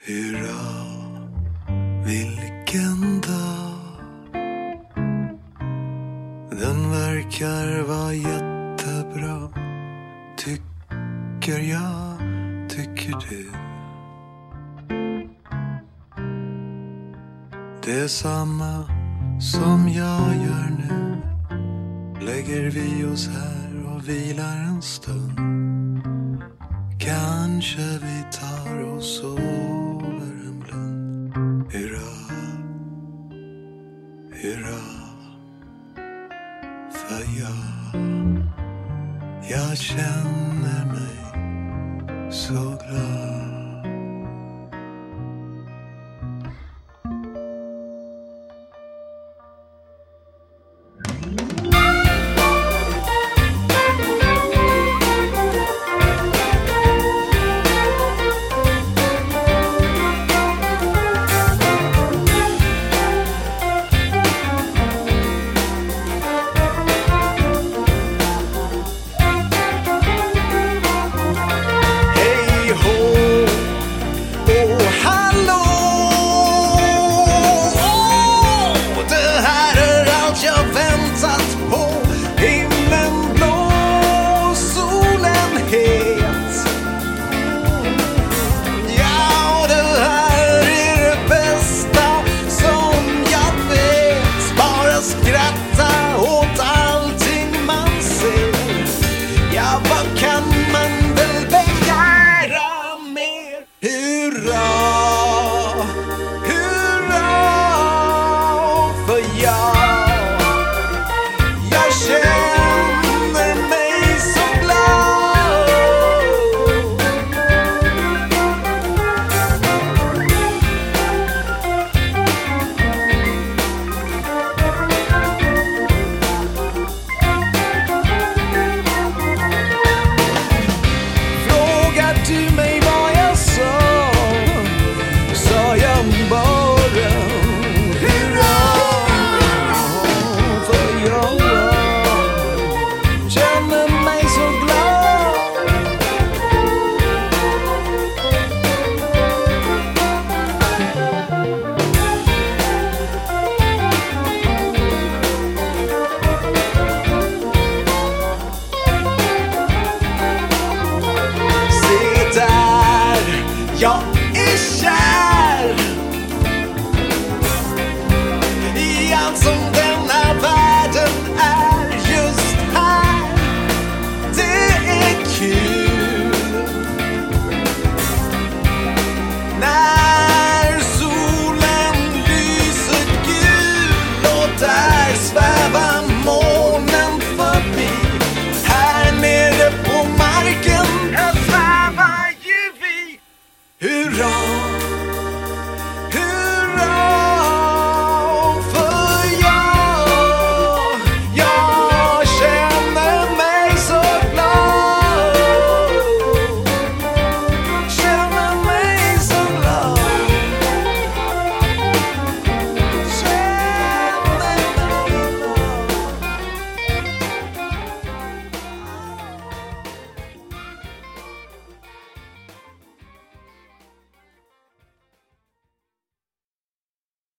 Hurra, vilken dag. Den verkar vara jättebra. Tycker jag, tycker du. Det är samma som jag gör nu. Lägger vi oss här och vilar en stund. Kanske vi tar och. Hurra, hurra. För jag, jag känner mig så glad. För jag, Se där, jag är kär